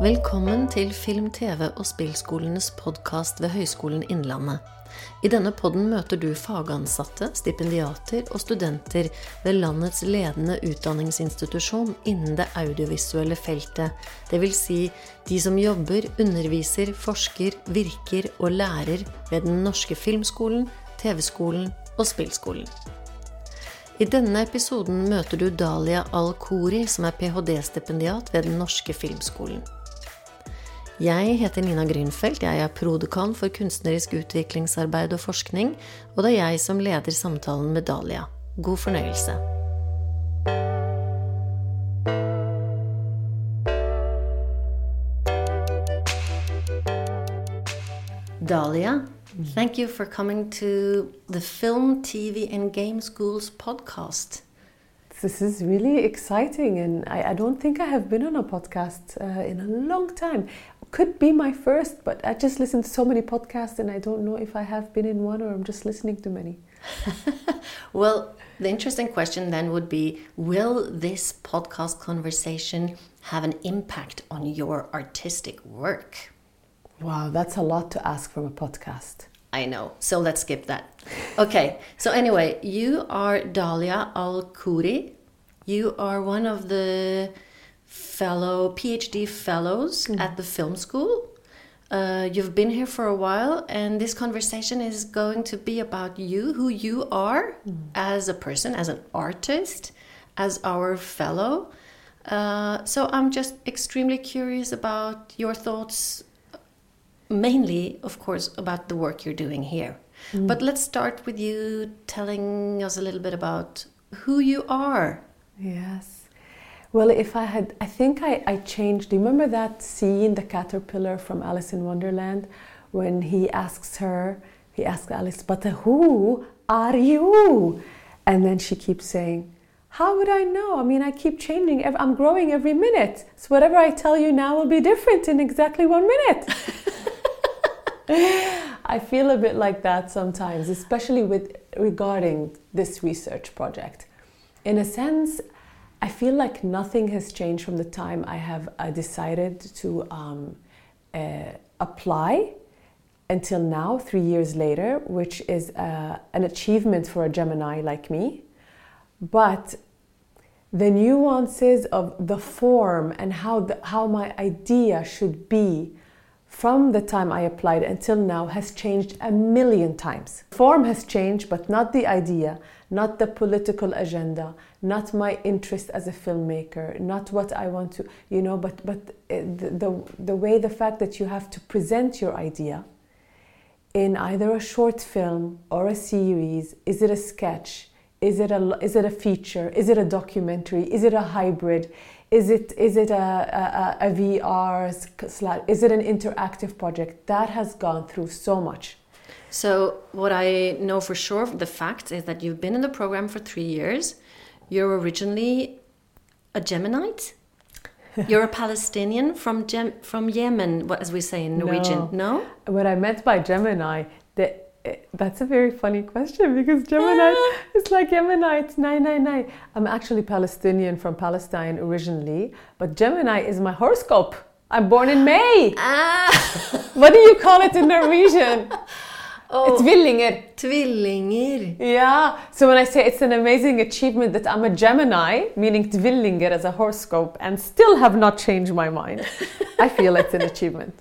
Velkommen til Film, TV og spillskolenes podkast ved Høgskolen Innlandet. I denne podden møter du fagansatte, stipendiater og studenter ved landets ledende utdanningsinstitusjon innen det audiovisuelle feltet, dvs. Si de som jobber, underviser, forsker, virker og lærer ved Den norske filmskolen, TV-skolen og spillskolen. I denne episoden møter du Dalia Al-Khori, som er ph.d.-stipendiat ved Den norske filmskolen. Jeg heter Nina Grünfeldt, jeg er prodekan for kunstnerisk utviklingsarbeid og forskning, og det er jeg som leder samtalen med Dalia. God fornøyelse. Dalia, thank you for coming to the Film, TV, and Game Schools podcast. This is really exciting, and I, I don't think I have been on a podcast uh, in a long time. Could be my first, but I just listen to so many podcasts, and I don't know if I have been in one or I'm just listening to many. well, the interesting question then would be Will this podcast conversation have an impact on your artistic work? Wow, that's a lot to ask from a podcast. I know. So let's skip that. Okay. So anyway, you are Dalia Al Kury. You are one of the fellow PhD fellows mm. at the film school. Uh, you've been here for a while, and this conversation is going to be about you, who you are mm. as a person, as an artist, as our fellow. Uh, so I'm just extremely curious about your thoughts mainly, of course, about the work you're doing here. Mm. But let's start with you telling us a little bit about who you are. Yes. Well, if I had, I think I, I changed. Do you remember that scene, the caterpillar from Alice in Wonderland, when he asks her, he asks Alice, but who are you? And then she keeps saying, how would I know? I mean, I keep changing. I'm growing every minute. So whatever I tell you now will be different in exactly one minute. I feel a bit like that sometimes, especially with regarding this research project. In a sense, I feel like nothing has changed from the time I have uh, decided to um, uh, apply until now, three years later, which is uh, an achievement for a Gemini like me. But the nuances of the form and how, the, how my idea should be from the time I applied until now has changed a million times. Form has changed, but not the idea, not the political agenda, not my interest as a filmmaker, not what I want to, you know, but, but eh, the, the, the way, the fact that you have to present your idea in either a short film or a series, is it a sketch? Is it a, is it a feature? Is it a documentary? Is it a hybrid? Is it is it a, a, a VR is it an interactive project? That has gone through so much. So what I know for sure the fact is that you've been in the program for three years. You're originally a Geminite you're a Palestinian from Gem from Yemen what as we say in Norwegian. No, no? what I meant by Gemini the that's a very funny question because Gemini is like Gemini, it's 999. I'm actually Palestinian from Palestine originally, but Gemini is my horoscope. I'm born in May. Ah. what do you call it in Norwegian? Oh, Tvillinger. Tvillinger. Yeah. So when I say it's an amazing achievement that I'm a Gemini, meaning Tvillinger as a horoscope, and still have not changed my mind, I feel it's an achievement.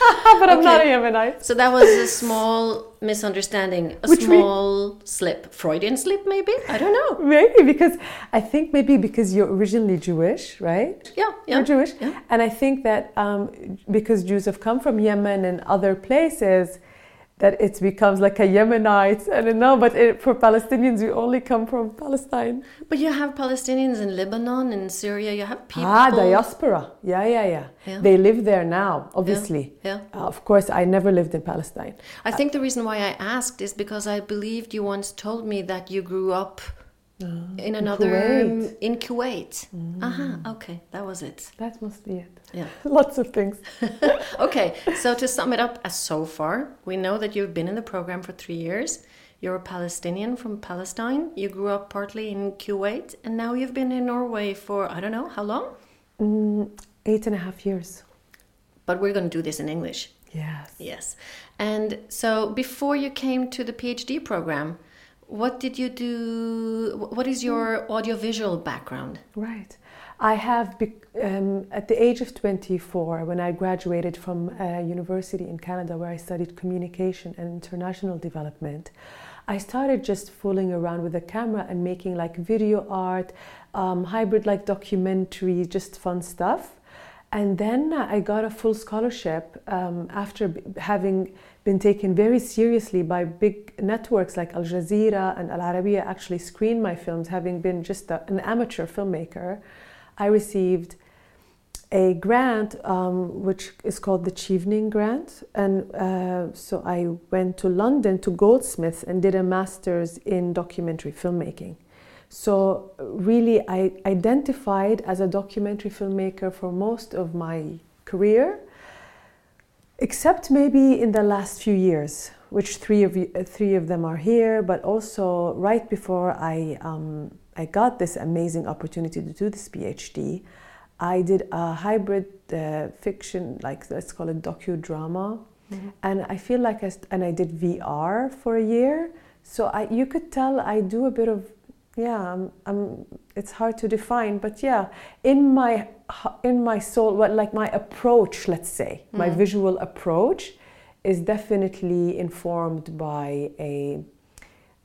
but I'm okay. not a Yemenite. So that was a small misunderstanding, a Which small we... slip, Freudian slip, maybe. I don't know. Maybe because I think maybe because you're originally Jewish, right? Yeah, yeah. You're Jewish, yeah. and I think that um, because Jews have come from Yemen and other places that it becomes like a Yemenite. I don't know, but it, for Palestinians, we only come from Palestine. But you have Palestinians in Lebanon in Syria. You have people. Ah, diaspora. Yeah, yeah, yeah. yeah. They live there now, obviously. Yeah. yeah. Uh, of course, I never lived in Palestine. I think the reason why I asked is because I believed you once told me that you grew up uh, in another Kuwait. in Kuwait. Mm. Aha, okay, that was it. That must be it. Yeah, lots of things. okay, so to sum it up, as so far, we know that you've been in the program for three years. You're a Palestinian from Palestine. You grew up partly in Kuwait, and now you've been in Norway for I don't know how long. Mm, eight and a half years. but we're going to do this in English. Yes. Yes. And so before you came to the PhD program, what did you do? What is your audiovisual background? Right. I have, um, at the age of 24, when I graduated from a university in Canada where I studied communication and international development, I started just fooling around with the camera and making like video art, um, hybrid like documentary, just fun stuff. And then I got a full scholarship um, after having been taken very seriously by big networks like Al Jazeera and Al Arabiya actually screened my films, having been just a, an amateur filmmaker. I received a grant um, which is called the Chevening Grant. And uh, so I went to London to Goldsmiths and did a master's in documentary filmmaking. So, really, I identified as a documentary filmmaker for most of my career, except maybe in the last few years, which three of, you, three of them are here, but also right before I, um, I got this amazing opportunity to do this PhD. I did a hybrid uh, fiction, like let's call it docudrama, mm-hmm. and I feel like I st- and I did VR for a year. So I, you could tell I do a bit of, yeah. I'm, I'm, it's hard to define, but yeah, in my in my soul, what like my approach, let's say, mm-hmm. my visual approach, is definitely informed by a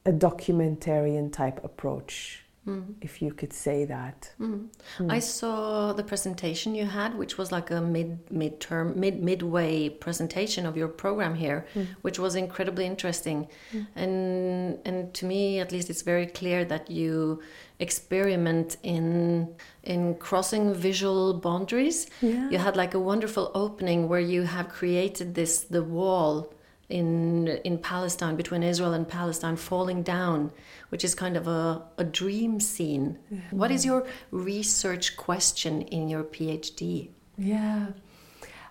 a documentarian type approach Mm. if you could say that. Mm. Mm. I saw the presentation you had, which was like a mid midterm mid midway presentation of your program here, mm. which was incredibly interesting, mm. and and to me at least it's very clear that you experiment in in crossing visual boundaries. Yeah. You had like a wonderful opening where you have created this the wall in in Palestine between Israel and Palestine falling down, which is kind of a, a dream scene. Yeah. What is your research question in your PhD? Yeah,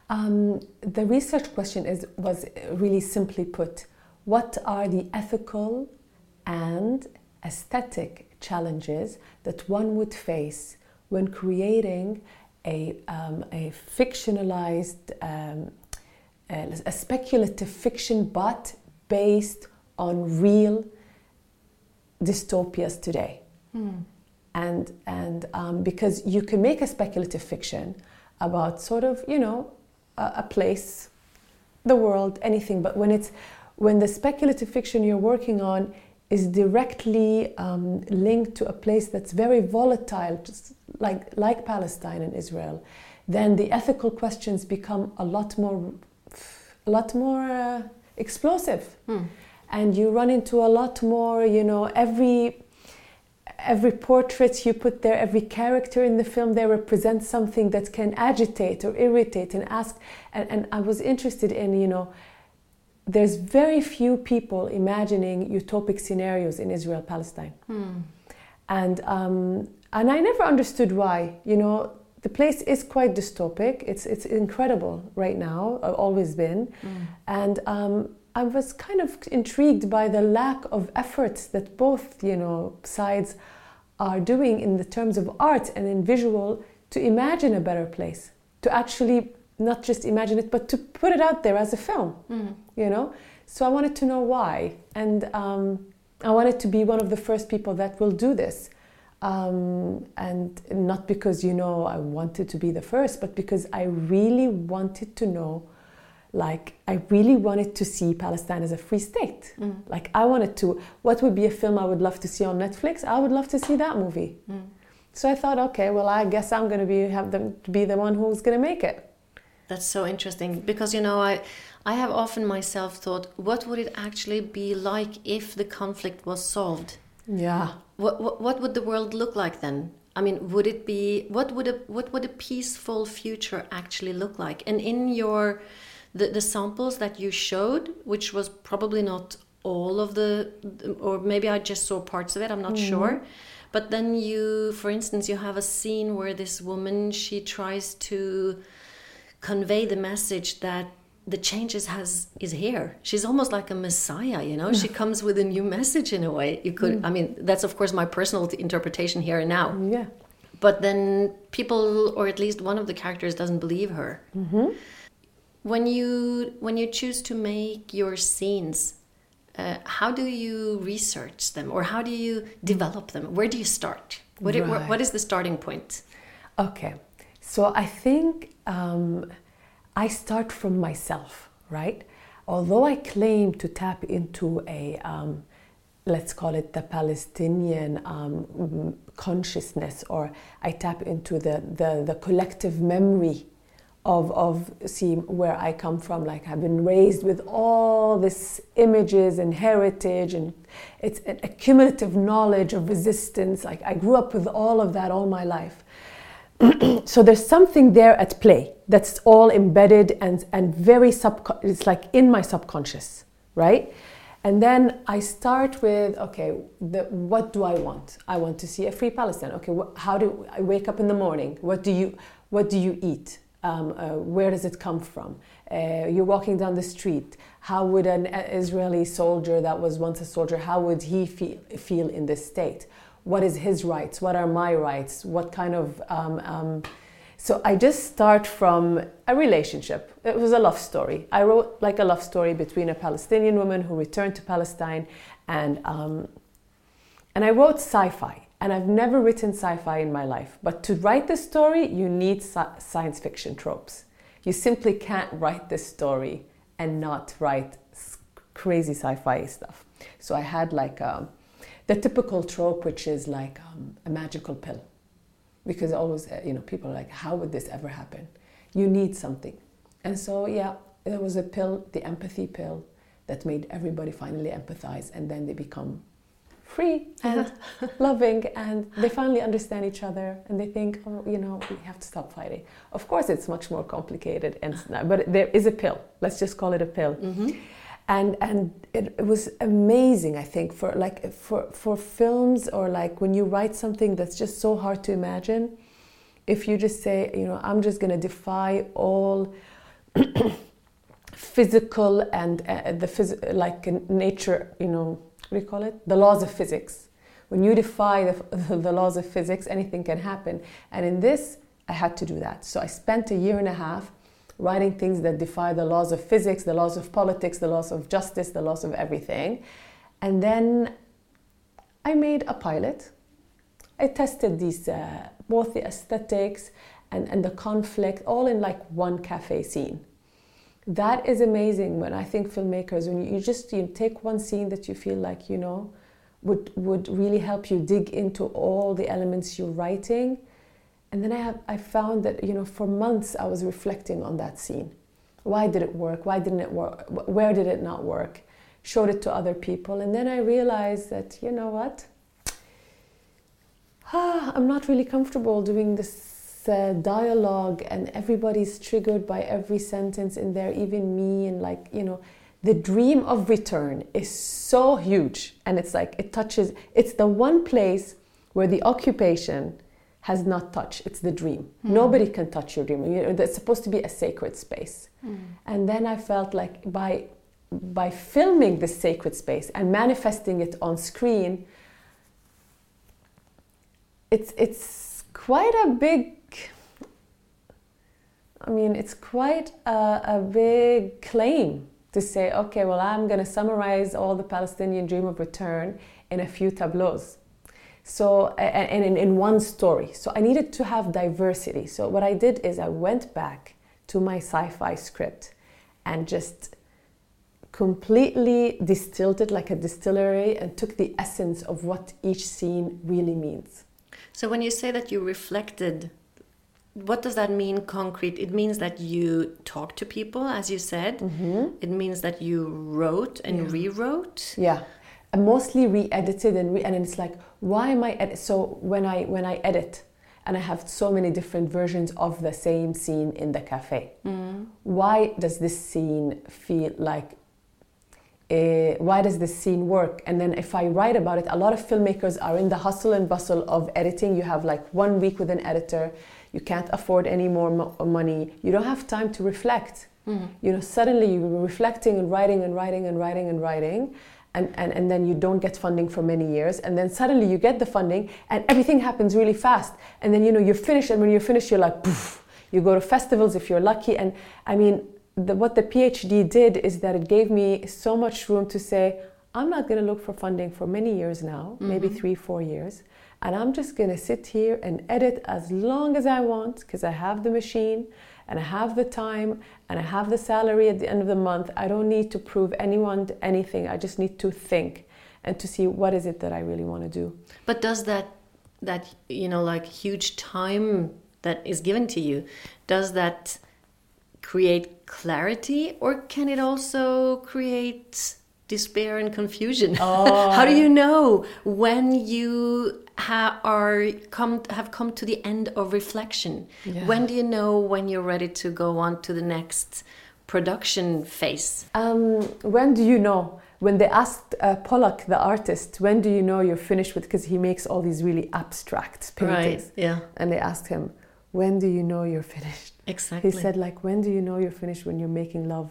um, the research question is was really simply put: What are the ethical and aesthetic challenges that one would face when creating a, um, a fictionalized um, a speculative fiction, but based on real dystopias today. Mm. And, and um, because you can make a speculative fiction about sort of, you know, a, a place, the world, anything, but when it's when the speculative fiction you're working on is directly um, linked to a place that's very volatile, just like, like Palestine and Israel, then the ethical questions become a lot more a lot more uh, explosive mm. and you run into a lot more you know every every portrait you put there every character in the film there represents something that can agitate or irritate and ask and, and i was interested in you know there's very few people imagining utopic scenarios in israel palestine mm. and um, and i never understood why you know the place is quite dystopic. It's it's incredible right now. Uh, always been, mm. and um, I was kind of intrigued by the lack of efforts that both you know sides are doing in the terms of art and in visual to imagine a better place. To actually not just imagine it, but to put it out there as a film. Mm. You know. So I wanted to know why, and um, I wanted to be one of the first people that will do this. Um, and not because you know I wanted to be the first, but because I really wanted to know, like I really wanted to see Palestine as a free state. Mm. Like I wanted to. What would be a film I would love to see on Netflix? I would love to see that movie. Mm. So I thought, okay, well, I guess I'm going to be have them be the one who's going to make it. That's so interesting because you know I. I have often myself thought, what would it actually be like if the conflict was solved? Yeah. What, what, what would the world look like then? I mean, would it be what would a what would a peaceful future actually look like? And in your the, the samples that you showed, which was probably not all of the, or maybe I just saw parts of it. I'm not mm. sure. But then you, for instance, you have a scene where this woman she tries to convey the message that the changes has is here. She's almost like a messiah you know? She comes with a new message in a way. You could mm. i mean that's of course my personal interpretation here and now. Yeah. But then people or at least one of the characters doesn't believe her. Mm-hmm. when you when you choose to make your scenes uh, how do you research them? Or how do you develop them? Where do you start? What, right. it, what is the starting point? Okay. So i think um, i start from myself right although i claim to tap into a um, let's call it the palestinian um, consciousness or i tap into the, the, the collective memory of, of see where I come from. Like I've been raised with all this images and heritage, and it's a, a cumulative knowledge of resistance. Like I grew up with all of that all my life. so there's something there at play that's all embedded and, and very sub it's like in my subconscious right and then i start with okay the, what do i want i want to see a free palestine okay wh- how do i wake up in the morning what do you what do you eat um, uh, where does it come from? Uh, you're walking down the street. How would an Israeli soldier that was once a soldier, how would he feel, feel in this state? What is his rights? What are my rights? What kind of um, um, so I just start from a relationship. It was a love story. I wrote like a love story between a Palestinian woman who returned to Palestine, and um, and I wrote sci-fi and I've never written sci fi in my life. But to write this story, you need science fiction tropes. You simply can't write this story and not write crazy sci fi stuff. So I had like um, the typical trope, which is like um, a magical pill. Because always, uh, you know, people are like, how would this ever happen? You need something. And so, yeah, there was a pill, the empathy pill, that made everybody finally empathize and then they become free and loving and they finally understand each other and they think oh you know we have to stop fighting of course it's much more complicated and but there is a pill let's just call it a pill mm-hmm. And and it, it, was amazing i think for like for for films or like when you write something that's just so hard to imagine if you just say you know i'm just going to defy all physical and uh, the phys- like nature you know what do you call it? The laws of physics. When you defy the, the laws of physics, anything can happen. And in this, I had to do that. So I spent a year and a half writing things that defy the laws of physics, the laws of politics, the laws of justice, the laws of everything. And then I made a pilot. I tested these, uh, both the aesthetics and, and the conflict, all in like one cafe scene that is amazing when I think filmmakers, when you, just you take one scene that you feel like, you know, would, would really help you dig into all the elements you're writing. And then I, have, I found that, you know, for months I was reflecting on that scene. Why did it work? Why didn't it work? Where did it not work? Showed it to other people. And then I realized that, you know what? Ah, I'm not really comfortable doing this uh, dialogue and everybody's triggered by every sentence in there even me and like you know the dream of return is so huge and it's like it touches it's the one place where the occupation has not touched it's the dream mm. nobody can touch your dream you know, it's supposed to be a sacred space mm. and then i felt like by by filming this sacred space and manifesting it on screen it's it's quite a big I mean, it's quite a, a big claim to say, okay, well, I'm going to summarize all the Palestinian dream of return in a few tableaus. So, and in, in one story. So, I needed to have diversity. So, what I did is I went back to my sci fi script and just completely distilled it like a distillery and took the essence of what each scene really means. So, when you say that you reflected what does that mean concrete it means that you talk to people as you said mm-hmm. it means that you wrote and yeah. rewrote yeah and mostly re-edited and re- and it's like why am i ed- so when i when i edit and i have so many different versions of the same scene in the cafe mm. why does this scene feel like uh, why does this scene work? And then if i write about it a lot of filmmakers are in the hustle and bustle of editing. You have like one week with an editor. You can't afford any more mo- money. You don't have time to reflect. Mm-hmm. you know suddenly you're reflecting and writing and writing and writing and writing and, and, and then you don't get funding for many years and then suddenly you get the funding and everything happens really fast and then you know you're finished and when you're finished you're like poof you go to festivals if you're lucky and i mean the, what the PhD did is that it gave me so much room to say, I'm not going to look for funding for many years now, mm-hmm. maybe three, four years. And I'm just going to sit here and edit as long as I want because I have the machine and I have the time and I have the salary at the end of the month. I don't need to prove anyone anything. I just need to think and to see what is it that I really want to do. But does that that you know like huge time that is given to you does that create clarity or can it also create despair and confusion Oh. how do oh. you know when you ha- are come have come to the end of reflection Yeah. when do you know when you're ready to go on to the next production phase Um, when do you know? When they asked uh, Pollock, the artist, when do you know you're finished with? Because he makes all these really abstract paintings. Right. yeah And they asked him, when do you know you're finished? exactly He said, like, when do you know you're finished when you're making love?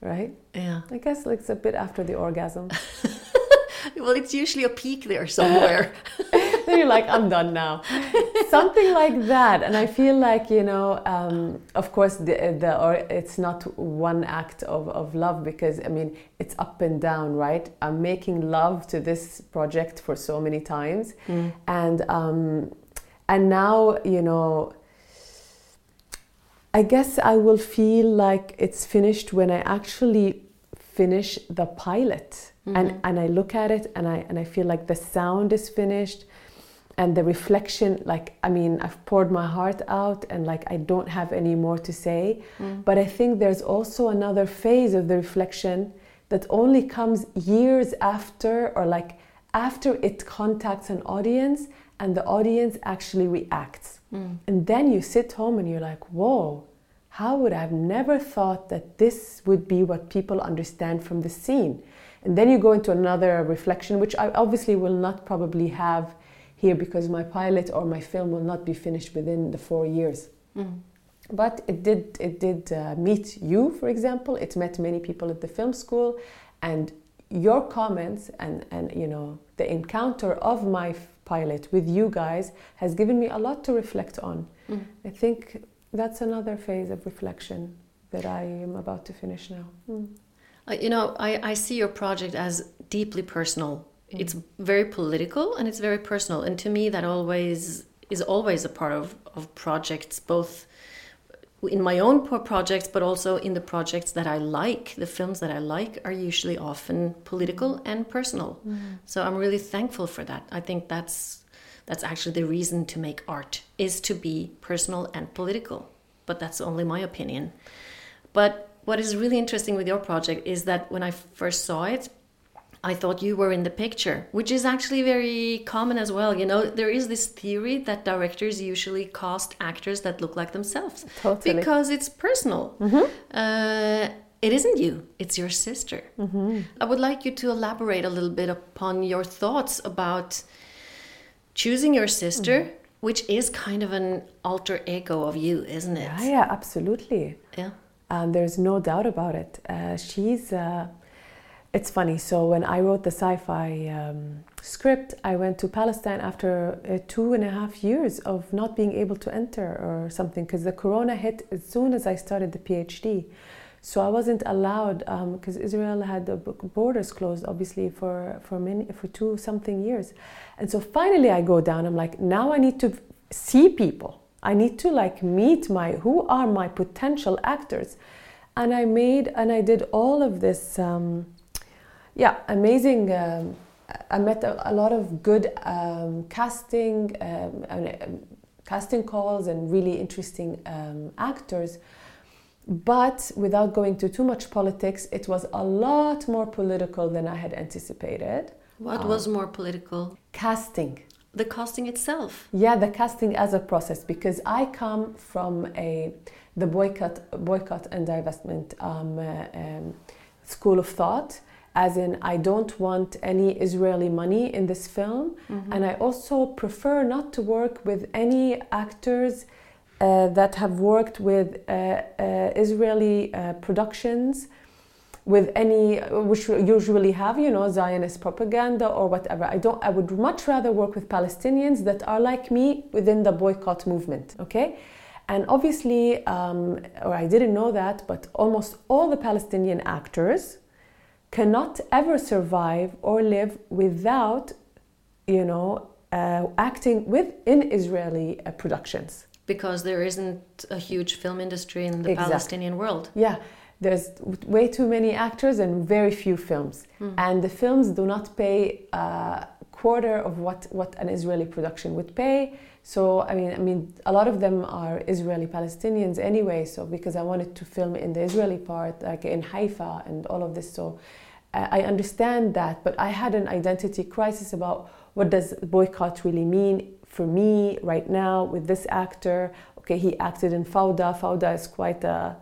Right? yeah I guess like, it's a bit after the orgasm. well it's usually a peak there somewhere then you're like, I'm done now. Something like that. And I feel like, you know, um, of course, the, the, or it's not one act of, of love because, I mean, it's up and down, right? I'm making love to this project for so many times. And, um, and now, you know, I guess I will feel like it's finished when I actually finish the pilot and, mm-hmm. and I look at it and I, and I feel like the sound is finished and the reflection like I mean I've poured my heart out and like I don't have any more to say. Mm. But I think there's also another phase of the reflection that only comes years after or like after it contacts an audience and the audience actually reacts. Mm. And then you sit home and you're like whoa how would I have never thought that this would be what people understand from the scene? And then you go into another reflection, which I obviously will not probably have here because my pilot or my film will not be finished within the four years. But it did, it did uh, meet you, for example. It met many people at the film school, and your comments and, and you know the encounter of my f- pilot with you guys has given me a lot to reflect on. I think that's another phase of reflection that I am about to finish now. Mm. Uh, you know, I, I see your project as deeply personal. It's very political and it's very personal. And to me, that always is always a part of, of projects, both in my own pro- projects, but also in the projects that I like. The films that I like are usually often political and personal. So I'm really thankful for that. I think that's that's actually the reason to make art is to be personal and political. But that's only my opinion. But what is really interesting with your project is that when I first saw it, I thought you were in the picture, which is actually very common as well. You know, there is this theory that directors usually cast actors that look like themselves Totally. because it's personal. Mm-hmm. Uh, it isn't you, it's your sister. Mm-hmm. I would like you to elaborate a little bit upon your thoughts about choosing your sister, mm-hmm. which is kind of an alter ego of you, isn't it? Yeah, yeah, absolutely. Yeah. Um, there's no doubt about it. Uh, she's. Uh, it's funny. So when I wrote the sci-fi um, script, I went to Palestine after uh, two and a half years of not being able to enter or something because the corona hit as soon as I started the PhD. So I wasn't allowed because Israel had the borders closed, obviously for for many for two something years, and so finally I go down. I'm like, now I need to see people. I need to like meet my who are my potential actors, and I made and I did all of this. Um, yeah, amazing. Um, I met a, a lot of good um, casting, um, and, um, casting calls, and really interesting um, actors. But without going to too much politics, it was a lot more political than I had anticipated. What was more political? Casting. The casting itself. Yeah, the casting as a process because I come from a the boycott boycott and divestment um, uh, um, school of thought. As in, I don't want any Israeli money in this film, and I also prefer not to work with any actors uh, that have worked with uh, uh, Israeli uh, productions with any which usually have you know zionist propaganda or whatever i don't i would much rather work with palestinians that are like me within the boycott movement okay And obviously, um, or I didn't know that, but almost all the Palestinian actors cannot ever survive or live without, you know, uh, acting within Israeli uh, productions. Because there isn't a huge film industry in the Exactly. Palestinian world. Yeah, there's way too many actors and very few films, hmm. and the films do not pay a quarter of what, what an Israeli production would pay. So I mean, I mean, a lot of them are Israeli Palestinians anyway. So because I wanted to film in the Israeli part, like in Haifa and all of this, so I I understand that. But I had an identity crisis about what does boycott really mean for me right now with this actor. Okay, he acted in Fauda. Fauda is quite a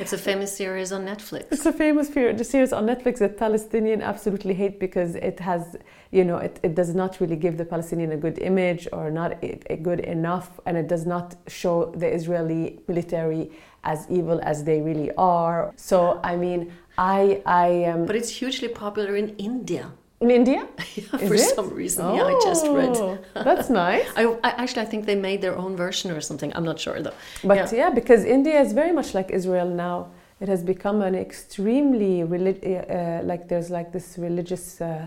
It's a famous series on Netflix. it's a famous series on Netflix that Palestinian absolutely hate because it has, you know, it, it does not really give the Palestinian a good image or not a, a good enough, and it does not show the Israeli military as evil as they really are. So, I mean, I, I um, But it's hugely popular in India. In India. Is For it? some reason, yeah, I just read. Oh, that's nice. I, I actually I think they made their own version or something. I'm not sure though. But Yeah. yeah. because India is very much like Israel now. It has become an extremely relig- uh, uh, like there's like this religious. Uh,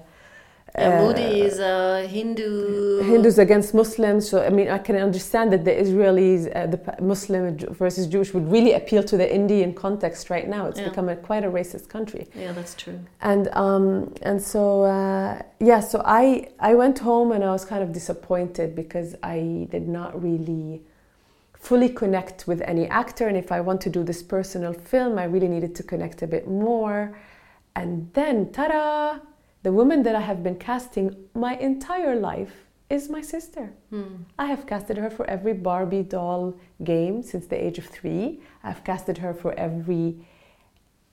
Yeah, uh, Modi is a Hindu. Hindus against Muslims. So I mean, I can understand that the Israelis, uh, the Muslim versus Jewish, would really appeal to the Indian context right now. It's Yeah. become a, quite a racist country. Yeah, that's true. And um, and so uh, yeah, so I I went home and I was kind of disappointed because I did not really fully connect with any actor. And if I want to do this personal film, I really needed to connect a bit more. And then, ta-da! The woman that I have been casting my entire life is my sister. Hmm. I have casted her for every Barbie doll game since the age of three. I've casted her for every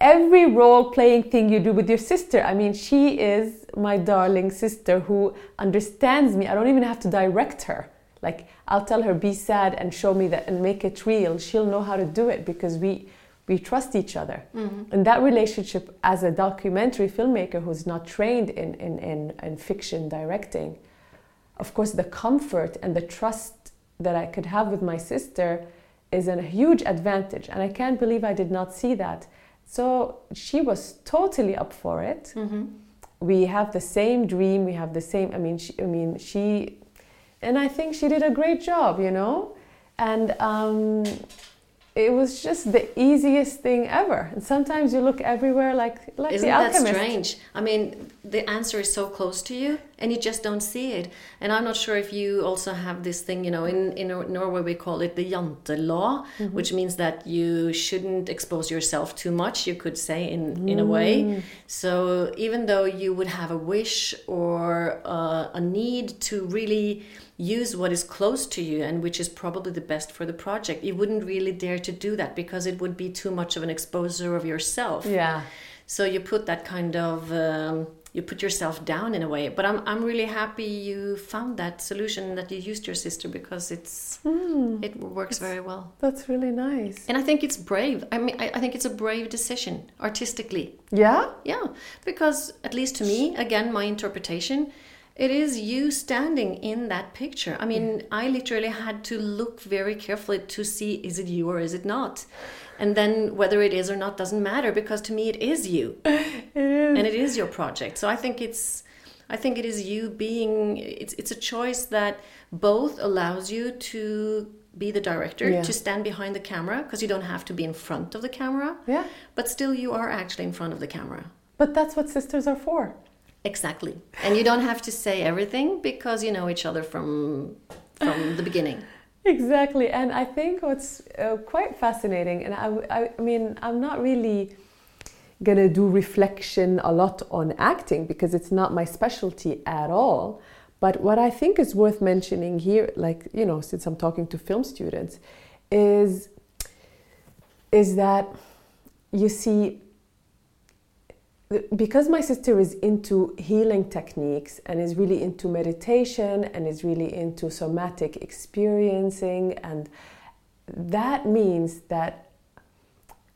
every role playing thing you do with your sister. I mean, she is my darling sister who understands me. I don't even have to direct her. Like I'll tell her be sad and show me that and make it real. She'll know how to do it because we we trust each other. And that relationship as a documentary filmmaker who's not trained in, in, in, in fiction directing, of course, the comfort and the trust that I could have with my sister is a huge advantage. And I can't believe I did not see that. So she was totally up for it. Mm-hmm. We have the same dream. We have the same. I mean, she, I mean, she, and I think she did a great job. You know, and um, it was just the easiest thing ever. And sometimes you look everywhere like like Isn't the that strange? I mean, the answer is so close to you, and you just don't see it. And I'm not sure if you also have this thing. You know, in in Norway we call it the jante law, Mm-hmm. which means that you shouldn't expose yourself too much. You could say in in a way. Mm. So even though you would have a wish or uh, a need to really use what is close to you and which is probably the best for the project, you wouldn't really dare to do that because it would be too much of an exposure of yourself. Yeah. So you put that kind of um, you put yourself down in a way. But I'm I'm really happy you found that solution that you used your sister because it's it works very well. That's really nice. And I think it's brave. I mean, I, I think it's a brave decision artistically. Yeah. Yeah, because at least to me, again, my interpretation, it is you standing in that picture. I mean, mm. I literally had to look very carefully to see is it you or is it not? And then whether it is or not doesn't matter because to me it is you. And it is your project. So I think it's I think it is you being it's it's a choice that both allows you to be the director, Yeah. to stand behind the camera because you don't have to be in front of the camera. Yeah. But still, you are actually in front of the camera. But that's what sisters are for. Exactly. And you don't have to say everything because you know each other from from the beginning. Exactly. And I think what's uh, quite fascinating, and I, I, I mean, I'm not really going to do reflection a lot on acting because it's not my specialty at all. But what I think is worth mentioning here, like, you know, since I'm talking to film students, is, is that you see, because my sister is into healing techniques and is really into meditation and is really into somatic experiencing and that means that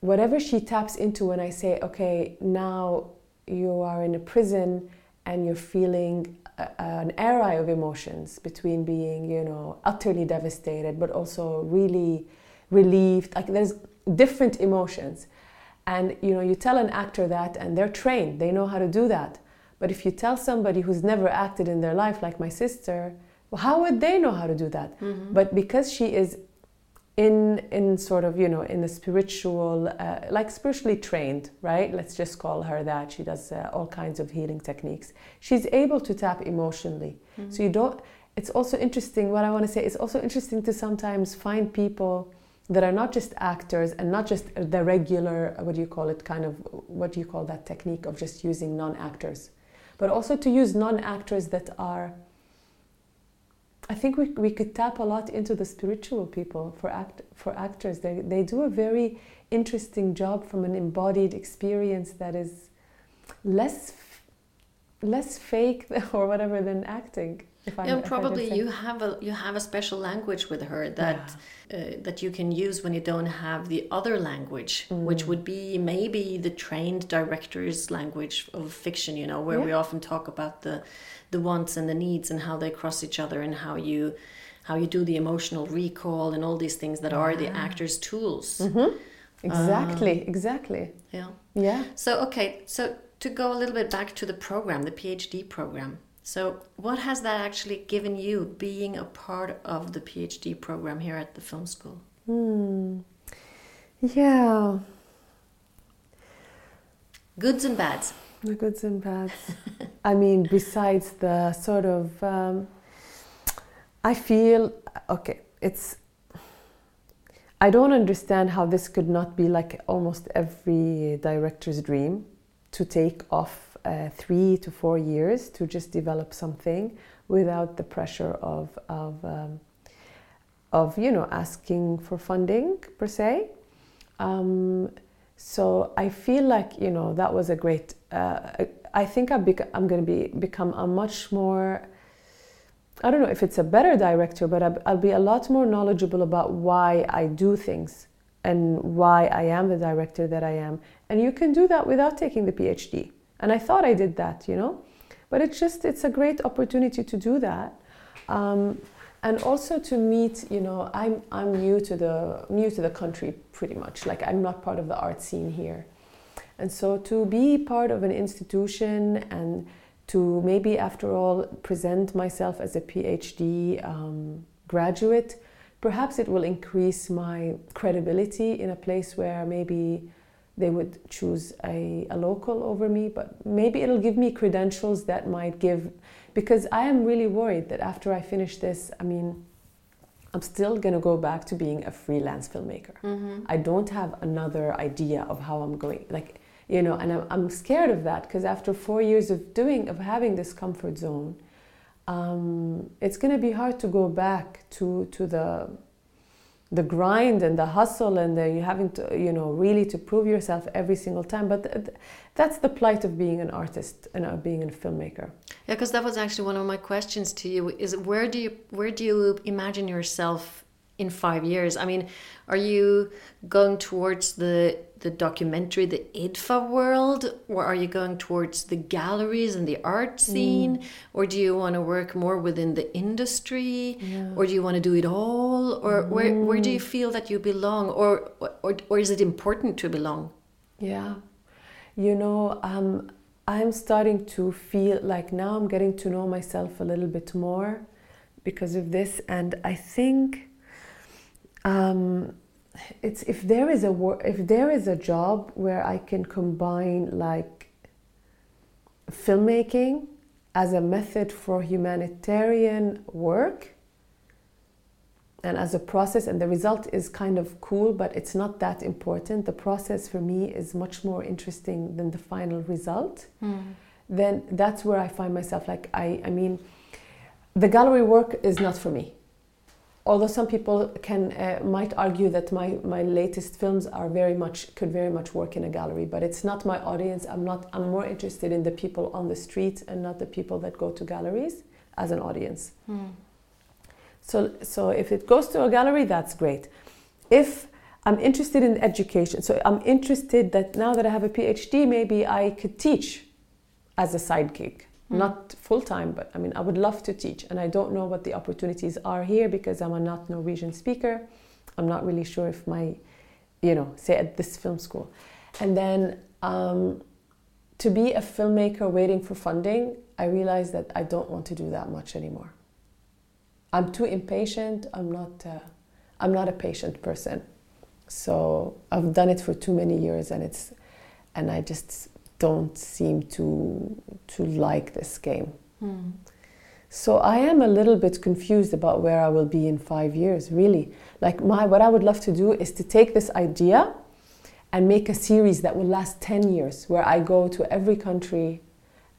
whatever she taps into when i say okay now you are in a prison and you're feeling a, an array of emotions between being you know utterly devastated but also really relieved. Like there's different emotions. And you know, you tell an actor that and they're trained, they know how to do that. But if you tell somebody who's never acted in their life, like my sister, well, how would they know how to do that? Mm-hmm. But because she is in in sort of you know in the spiritual uh, like spiritually trained right let's just call her that she does uh, all kinds of healing techniques she's able to tap emotionally Mm-hmm. so you don't it's also interesting what i want to say it's also interesting to sometimes find people that are not just actors and not just the regular what do you call it kind of what do you call that technique of just using non-actors but also to use non-actors that are I think we, we could tap a lot into the spiritual people for act for actors. They they do a very interesting job from an embodied experience that is less less fake or whatever than acting. If Yeah, I probably you have a you have a special language with her that uh, that you can use when you don't have the other language, which Mm. would be maybe the trained director's language of fiction. You know, where we often talk about the the wants and the needs and how they cross each other and how you how you do the emotional recall and all these things that are the actor's tools. Mhm. Exactly, Um, exactly. Yeah. Yeah. So okay, so to go a little bit back to the program, the PhD program. So what has that actually given you being a part of the PhD program here at the film school? Hmm. Yeah. Goods and bads. The goods and bads. I mean, besides the sort of, um, I feel okay. It's. I don't understand how this could not be like almost every director's dream to take off uh, three to four years to just develop something without the pressure of of um, of you know asking for funding per se. Um, so I feel like you know that was a great. Uh, I think I've bec- I'm going to be become a much more. I don't know if it's a better director, but I'll, I'll be a lot more knowledgeable about why I do things and why I am the director that I am. And you can do that without taking the PhD. And I thought I did that, you know, but it's just it's a great opportunity to do that. Um, and also to meet you know i'm i'm new to the new to the country pretty much. Like i'm not part of the art scene here. And so to be part of an institution and to maybe after all present myself as a phd um, graduate perhaps it will increase my credibility in a place where maybe they would choose a, a local over me but maybe it'll give me credentials that might give because I am really worried that after I finish this, I mean, I'm still going to go back to being a freelance filmmaker. Mm-hmm. I don't have another idea of how I'm going, like, you know, and I'm, I'm scared of that because after four years of doing, of having this comfort zone, um, it's going to be hard to go back to, to the, the grind and the hustle and the you having to you know really to prove yourself every single time but th- that's the plight of being an artist and uh, being a filmmaker Yeah, because that was actually one of my questions to you. Is where do you where do you imagine yourself in five years? I mean, are you going towards the the documentary, the IDFA world, or are you going towards the galleries and the art scene, or do you want to work more within the industry, or do you want to do it all, or where where do you feel that you belong, or or or is it important to belong? Yeah. You know, um, I'm starting to feel like now I'm getting to know myself a little bit more because of this. And I think um, it's if there is a wor- if there is a job where I can combine like filmmaking as a method for humanitarian work and as a process and the result is kind of cool but it's not that important the process for me is much more interesting than the final result then that's where i find myself like i i mean the gallery work is not for me although some people can uh, might argue that my my latest films are very much could very much work in a gallery but it's not my audience. I'm not i'm more interested in the people on the street and not the people that go to galleries as an audience. So, so if it goes to a gallery, that's great. If I'm interested in education, so I'm interested that now that I have a PhD, maybe I could teach as a side gig, not full time, but I mean, I would love to teach. And I don't know what the opportunities are here because I'm a not Norwegian speaker. I'm not really sure if my, you know, say at this film school. And then um, to be a filmmaker waiting for funding, I realized that I don't want to do that much anymore. I'm too impatient. I'm not. Uh, I'm not a patient person. So I've done it for too many years, and it's, and I just don't seem to to like this game. Mm. So I am a little bit confused about where I will be in five years. Really, like my what I would love to do is to take this idea and make a series that will last ten years, where I go to every country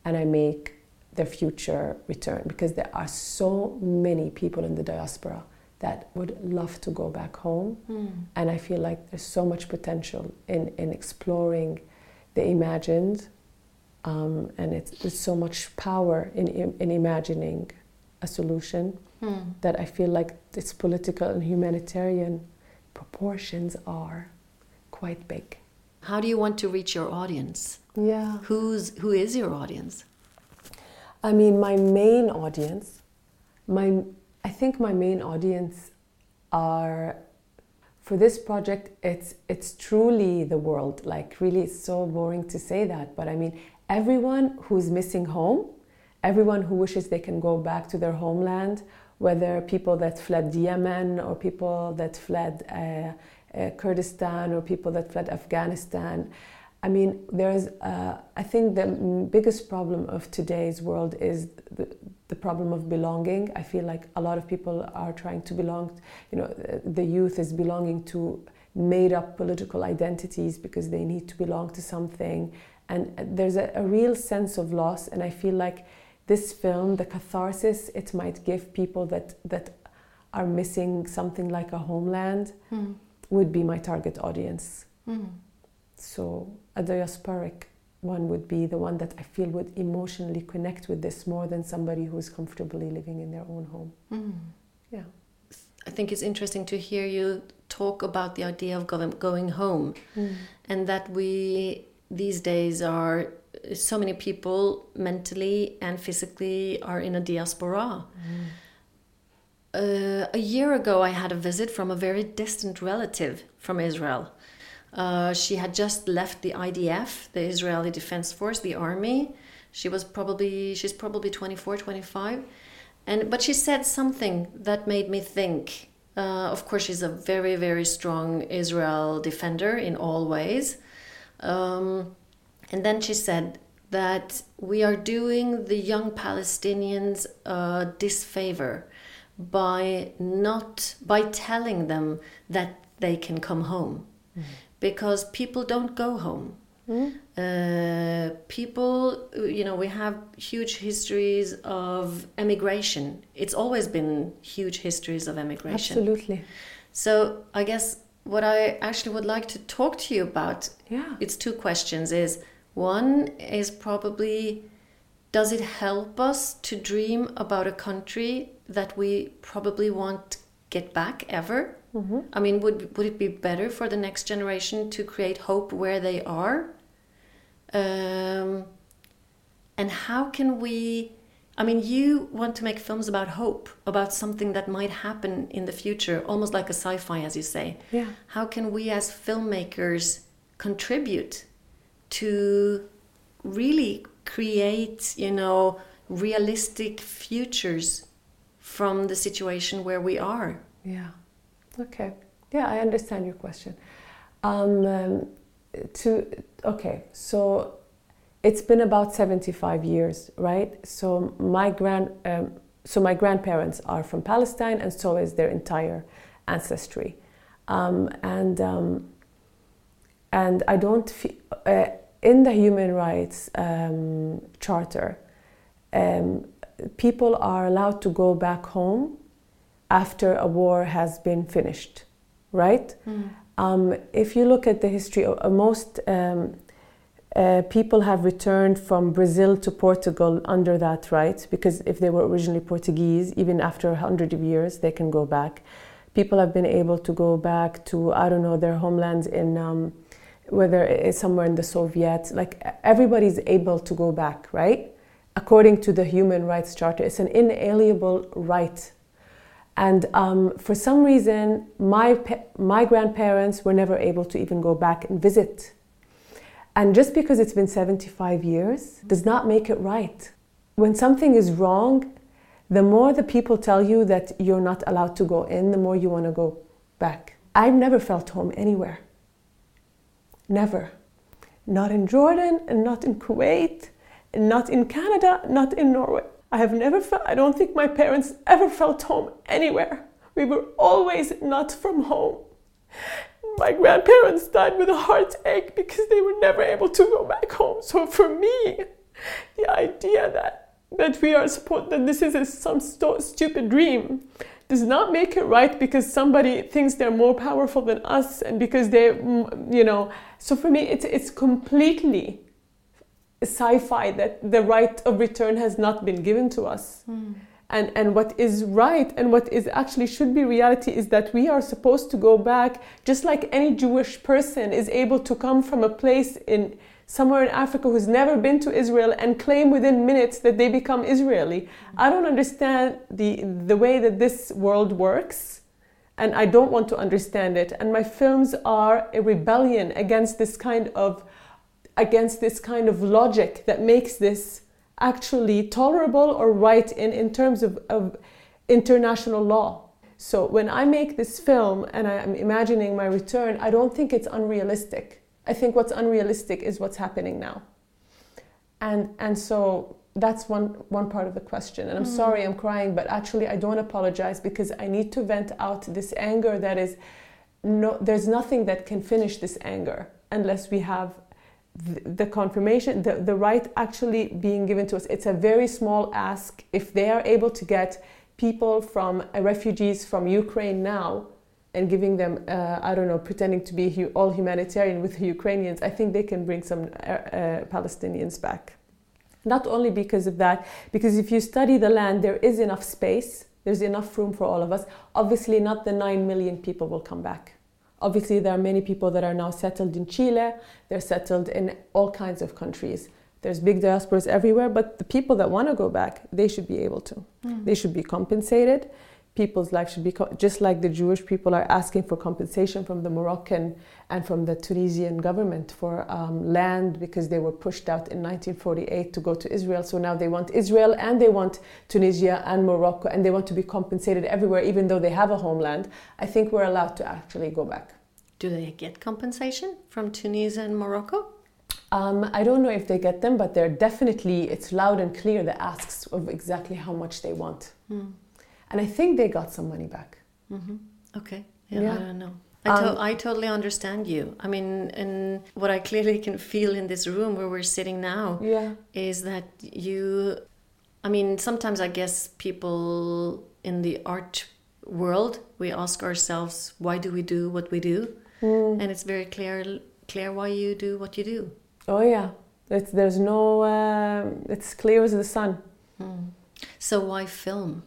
and I make their future return because there are so many people in the diaspora that would love to go back home. Mm. And I feel like there's so much potential in, in exploring imagined. Um, and it's, there's so much power in, in imagining a solution mm. that I feel like its political and humanitarian proportions are quite big. How do you want to reach your audience? Yeah. Who's, who is your audience? I mean, my main audience, my I think my main audience are for this project it's it's truly the world. Like really it's so boring to say that but i mean everyone who's missing home everyone who wishes they can go back to their homeland whether people that fled yemen or people that fled uh, uh, kurdistan or people that fled afghanistan. I mean, there's, uh, I think the biggest problem of today's world is the, the problem of belonging. I feel like a lot of people are trying to belong, you know, the youth is belonging to made up political identities because they need to belong to something. And there's a, a real sense of loss. And I feel like this film, the catharsis it might give people that, that are missing something like a homeland, mm. would be my target audience. Mm. So a diasporic one would be the one that I feel would emotionally connect with this more than somebody who's comfortably living in their own home. Mm. Yeah. I think it's interesting to hear you talk about the idea of going home mm. and that we these days are so many people mentally and physically are in a diaspora. Mm. Uh, a year ago, I had a visit from a very distant relative from Israel uh, she had just left the IDF, the Israeli Defense Force, the army. She was probably she's probably 24, 25. And but she said something that made me think. Uh, of course, she's a very, very strong Israel defender in all ways. Um, and then she said that we are doing the young Palestinians a disfavor by not by telling them that they can come home. Mm because people don't go home. Mm. Uh, people, you know, we have huge histories of emigration. It's always been huge histories of emigration. Absolutely. So I guess what I actually would like to talk to you about, yeah, it's two questions. Is one is probably, does it help us to dream about a country that we probably won't get back ever? Mm-hmm. I mean, would would it be better for the next generation to create hope where they are? Um, and how can we? I mean, you want to make films about hope, about something that might happen in the future, almost like a sci-fi, as you say. Yeah. How can we, as filmmakers, contribute to really create, you know, realistic futures from the situation where we are? Yeah. Okay. Yeah, I understand your question. Um, um, to okay, so it's been about seventy-five years, right? So my grand, um, so my grandparents are from Palestine, and so is their entire ancestry, um, and um, and I don't feel uh, in the human rights um, charter. people are allowed to go back home after a war has been finished, right? Mm. Um, if you look at the history, uh, most um, uh, people have returned from Brazil to Portugal under that right, because if they were originally Portuguese, even after a hundred of years, they can go back. People have been able to go back to, I don't know, their homelands in, um, whether it's somewhere in the Soviet, like everybody's able to go back, right? According to the Human Rights Charter, it's an inalienable right And um, for some reason, my, pa- my grandparents were never able to even go back and visit. And just because it's been 75 years does not make it right. When something is wrong, the more the people tell you that you're not allowed to go in, the more you want to go back. I've never felt home anywhere. Never. Not in Jordan, and not in Kuwait, and not in Canada, not in Norway. I have never felt, I don't think my parents ever felt home anywhere. We were always not from home. My grandparents died with a heartache because they were never able to go back home. So for me, the idea that, that we are supposed, that this is a, some sto- stupid dream does not make it right because somebody thinks they're more powerful than us and because they, you know. So for me, it's, it's completely sci-fi that the right of return has not been given to us. Mm. And, and what is right and what is actually should be reality is that we are supposed to go back just like any Jewish person is able to come from a place in somewhere in Africa who's never been to Israel and claim within minutes that they become Israeli. I don't understand the the way that this world works and I don't want to understand it. And my films are a rebellion against this kind of against this kind of logic that makes this actually tolerable or right in, in terms of, of international law. So when I make this film and I'm imagining my return, I don't think it's unrealistic. I think what's unrealistic is what's happening now. And, and so that's one, one part of the question. And I'm mm. sorry I'm crying, but actually I don't apologize because I need to vent out this anger that is no, there's nothing that can finish this anger unless we have the, confirmation, the, the right actually being given to us. It's a very small ask. If they are able to get people from uh, refugees from Ukraine now and giving them, uh, I don't know, pretending to be hu- all humanitarian with the Ukrainians, I think they can bring some uh, uh, Palestinians back. Not only because of that, because if you study the land, there is enough space, there's enough room for all of us. Obviously, not the 9 million people will come back. Obviously, there are many people that are now settled in Chile, they're settled in all kinds of countries. There's big diasporas everywhere, but the people that want to go back, they should be able to. Mm. They should be compensated people's life should be just like the Jewish people are asking for compensation from the Moroccan and from the Tunisian government for um, land because they were pushed out in 1948 to go to Israel. So now they want Israel and they want Tunisia and Morocco and they want to be compensated everywhere, even though they have a homeland. I think we're allowed to actually go back. Do they get compensation from Tunisia and Morocco? Um, I don't know if they get them, but they're definitely, it's loud and clear the asks of exactly how much they want. Mm and I think they got some money back. Mm-hmm. Okay, yeah, yeah, I don't know. I, to- um, I totally understand you. I mean, and what I clearly can feel in this room where we're sitting now yeah. is that you. I mean, sometimes I guess people in the art world we ask ourselves, why do we do what we do? Mm. And it's very clear clear why you do what you do. Oh yeah, it's, there's no. Uh, it's clear as the sun. Mm. So why film?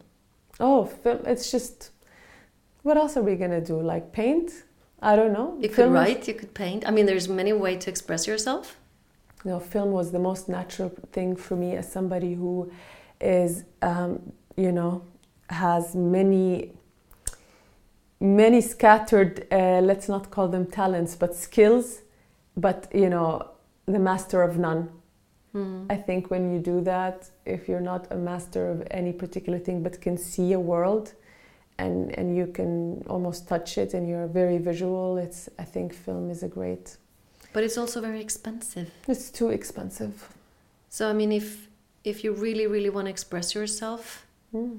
Oh, film, it's just, what else are we going to do? Like paint? I don't know. You film could write, you could paint. I mean, there's many ways to express yourself. No, film was the most natural thing for me as somebody who is, um, you know, has many, many scattered, uh, let's not call them talents, but skills, but, you know, the master of none. Mm. I think when you do that, if you're not a master of any particular thing but can see a world and, and you can almost touch it and you're very visual, it's I think film is a great. But it's also very expensive. It's too expensive. So I mean, if if you really really want to express yourself, mm.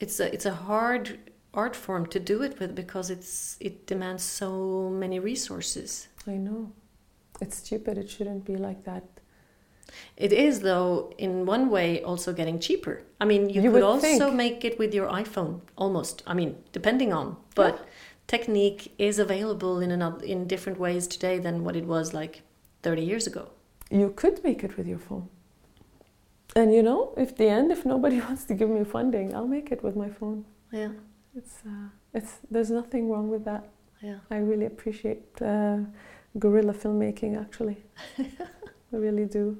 it's a it's a hard art form to do it with because it's it demands so many resources. I know. It's stupid. It shouldn't be like that. It is, though, in one way, also getting cheaper. I mean, you, you could also think. make it with your iPhone, almost. I mean, depending on, but yeah. technique is available in another in different ways today than what it was like 30 years ago. You could make it with your phone. And you know, if the end, if nobody wants to give me funding, I'll make it with my phone. Yeah, it's uh, it's there's nothing wrong with that. Yeah, I really appreciate uh, guerrilla filmmaking actually. I really do.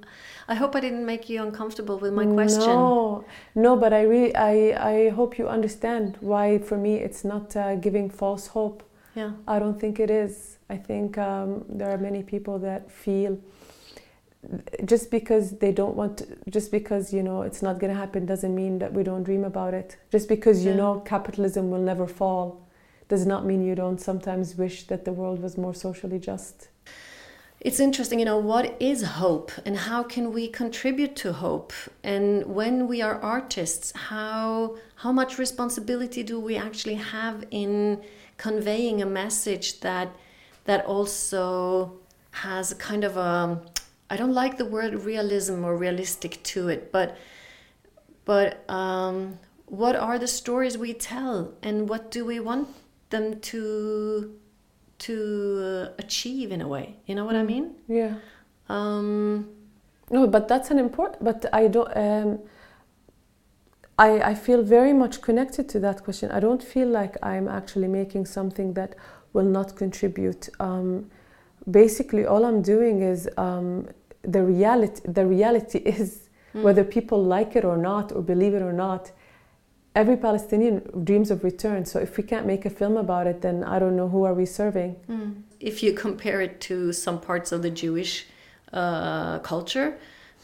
I hope I didn't make you uncomfortable with my question. No, no, but I really, I, I hope you understand why for me it's not uh, giving false hope. Yeah. I don't think it is. I think um, there are many people that feel just because they don't want to, just because you know it's not going to happen doesn't mean that we don't dream about it. Just because you Yeah. know capitalism will never fall does not mean you don't sometimes wish that the world was more socially just. It's interesting, you know, what is hope and how can we contribute to hope? And when we are artists, how how much responsibility do we actually have in conveying a message that that also has a kind of a I don't like the word realism or realistic to it, but but um, what are the stories we tell and what do we want them to to uh, achieve in a way you know what i mean Yeah. um, No, but that's an important. But I don't. Um, I I feel very much connected to that question. I don't feel like I'm actually making something that will not contribute. Um, basically, all I'm doing is um, the reality. The reality is mm, whether people like it or not, or believe it or not. Every Palestinian dreams of return. So if we can't make a film about it, then I don't know who are we serving. mm. if you compare it to some parts of the jewish uh, culture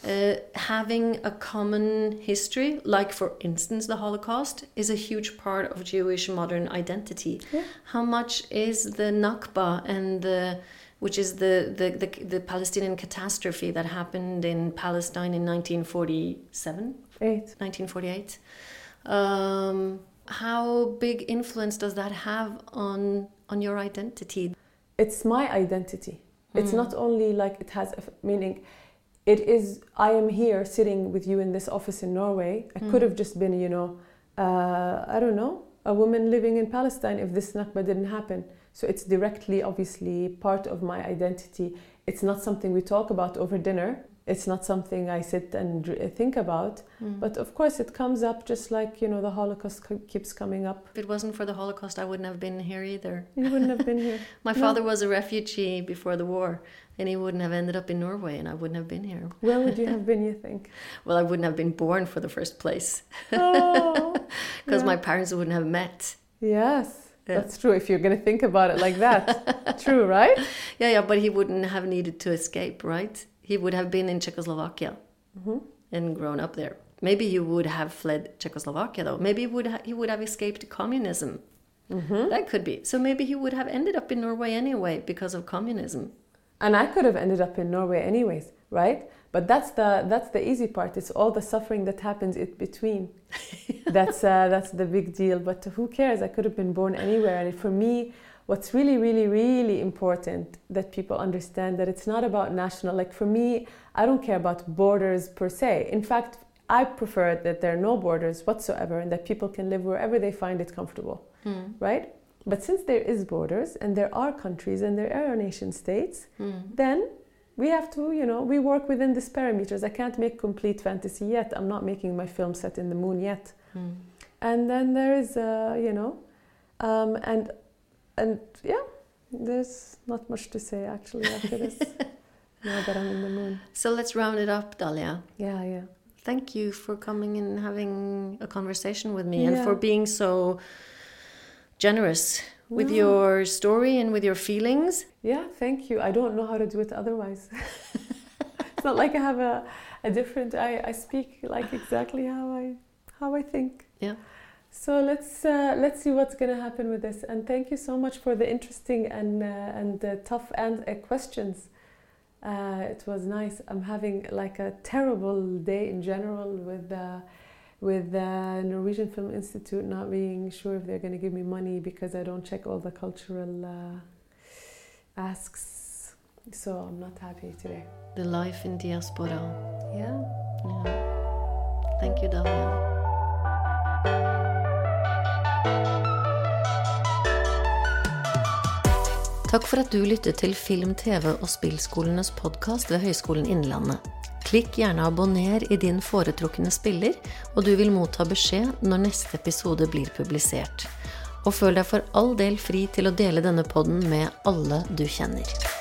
uh, having a common history like for instance the holocaust is a huge part of jewish modern identity Yeah. how much is the nakba and the which is the, the, the, the palestinian catastrophe that happened in palestine in 1947 Eight. 1948. Um, how big influence does that have on on your identity? it's my identity. It's Mm. not only like it has a f- meaning. It is. I am here sitting with you in this office in Norway. I Mm. could have just been, you know, uh, I don't know, a woman living in Palestine if this Nakba didn't happen. So it's directly, obviously, part of my identity. It's not something we talk about over dinner. It's not something I sit and think about. Mm. But of course, it comes up just like you know the Holocaust keeps coming up. if it wasn't for the Holocaust, I wouldn't have been here either. You wouldn't have been here. My No. father was a refugee before the war, and he wouldn't have ended up in Norway, and I wouldn't have been here. Where would you have been? You think? Well, I wouldn't have been born for the first place Oh, because yeah. my parents wouldn't have met. Yes, Yeah. that's true. If you're going to think about it like that, true, right? Yeah, yeah, but he wouldn't have needed to escape, right? He would have been in Czechoslovakia hmm and grown up there. Maybe he would have fled Czechoslovakia, though. Maybe he would ha- he would have escaped communism. hmm That could be. So maybe he would have ended up in Norway anyway because of communism. And I could have ended up in Norway anyways, right? But that's the that's the easy part. It's all the suffering that happens in between. that's uh, that's the big deal. But who cares? I could have been born anywhere. And for me, what's really, really, really important that people understand that it's not about national. Like for me, I don't care about borders per se. In fact, I prefer that there are no borders whatsoever and that people can live wherever they find it comfortable. Mm. right? But since there is borders and there are countries and there are nation states, Mm. then we have to, you know, we work within these parameters. I can't make complete fantasy yet. I'm not making my film set in the moon yet. Mm. And then there is, uh, you know, um, and and yeah, there's not much to say actually after this. now that I'm in the moon. So let's round it up, Dalia. Yeah, yeah. Thank you for coming and having a conversation with me and for being so generous with No. your story and with your feelings. Yeah, thank you. I don't know how to do it otherwise. it's not like I have a, a different. I, I speak like exactly how I how I think. Yeah. So let's uh, let's see what's gonna happen with this. And thank you so much for the interesting and uh, and uh, tough and uh, questions. Uh, it was nice. I'm having like a terrible day in general with. Uh, with the Norwegian Film Institute not being sure if they're going to give me money because I don't check all the cultural uh, asks. So I'm not happy today. The life in diaspora. Yeah. Yeah. Thank you, Dalia. Takk for at du lyttet til Film, TV og spillskolenes podkast ved Høgskolen Innlandet. Klikk gjerne abonner i din foretrukne spiller, og du vil motta beskjed når neste episode blir publisert. Og føl deg for all del fri til å dele denne podden med alle du kjenner.